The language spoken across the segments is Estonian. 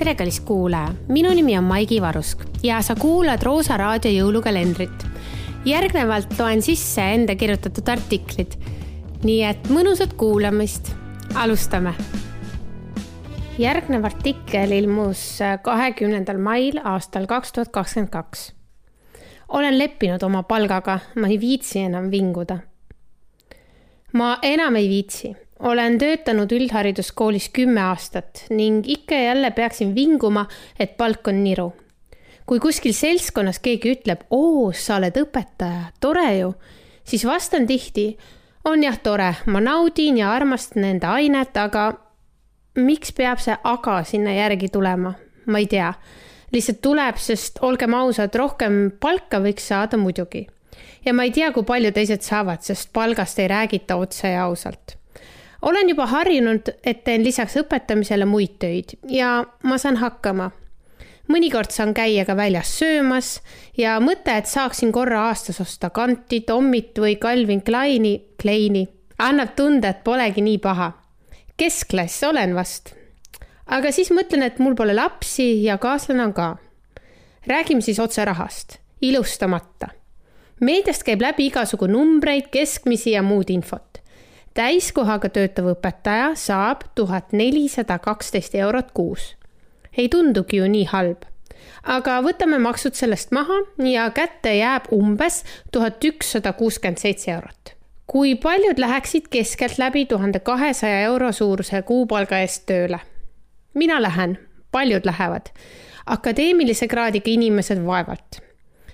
tere, kallis kuulaja, minu nimi on Maigi Varusk ja sa kuulad Roosa raadio jõulukalendrit. järgnevalt loen sisse enda kirjutatud artiklid. nii et mõnusat kuulamist, alustame. järgnev artikkel ilmus kahekümnendal mail aastal kaks tuhat kakskümmend kaks. olen leppinud oma palgaga, ma ei viitsi enam vinguda. ma enam ei viitsi olen töötanud üldhariduskoolis kümme aastat ning ikka ja jälle peaksin vinguma, et palk on niru. kui kuskil seltskonnas keegi ütleb, oo, sa oled õpetaja, tore ju, siis vastan tihti, on jah tore, ma naudin ja armastan enda ainet, aga miks peab see aga sinna järgi tulema, ma ei tea. lihtsalt tuleb, sest olgem ausad, rohkem palka võiks saada muidugi. ja ma ei tea, kui palju teised saavad, sest palgast ei räägita otse ja ausalt olen juba harjunud, et teen lisaks õpetamisele muid töid ja ma saan hakkama. mõnikord saan käia ka väljas söömas ja mõte, et saaksin korra aastas osta kanti, Tommit või Calvin Kleini, Kleini, annab tunde, et polegi nii paha. keskklass olen vast. aga siis mõtlen, et mul pole lapsi ja kaaslane on ka. räägime siis otse rahast, ilustamata meediast käib läbi igasugu numbreid, keskmisi ja muud infot täiskohaga töötav õpetaja saab tuhat nelisada kaksteist eurot kuus. ei tundugi ju nii halb. aga võtame maksud sellest maha ja kätte jääb umbes tuhat ükssada kuuskümmend seitse eurot. kui paljud läheksid keskeltläbi tuhande kahesaja euro suuruse kuupalga eest tööle? mina lähen, paljud lähevad. akadeemilise kraadiga inimesed vaevalt.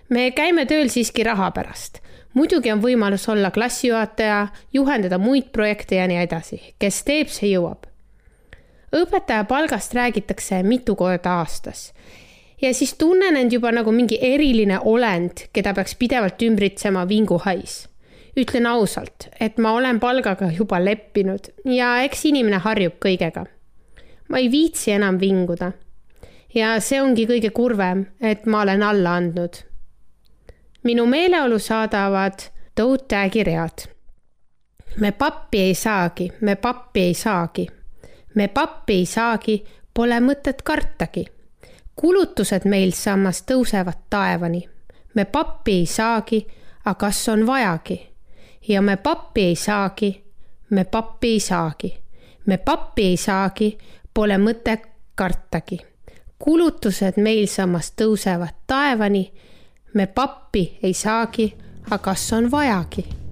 me käime tööl siiski raha pärast muidugi on võimalus olla klassijuhataja, juhendada muid projekte ja nii edasi, kes teeb, see jõuab. õpetaja palgast räägitakse mitu korda aastas ja siis tunnen end juba nagu mingi eriline olend, keda peaks pidevalt ümbritsema vinguhais. ütlen ausalt, et ma olen palgaga juba leppinud ja eks inimene harjub kõigega. ma ei viitsi enam vinguda. ja see ongi kõige kurvem, et ma olen alla andnud minu meeleolu saadavad toad tag'i read. me pappi ei saagi, me pappi ei saagi. me pappi ei saagi, pole mõtet kartagi. kulutused meil samas tõusevad taevani. me pappi ei saagi, aga kas on vajagi? ja me pappi ei saagi, me pappi ei saagi. me pappi ei saagi, pole mõtet kartagi. kulutused meil samas tõusevad taevani me pappi ei saagi, aga kas on vajagi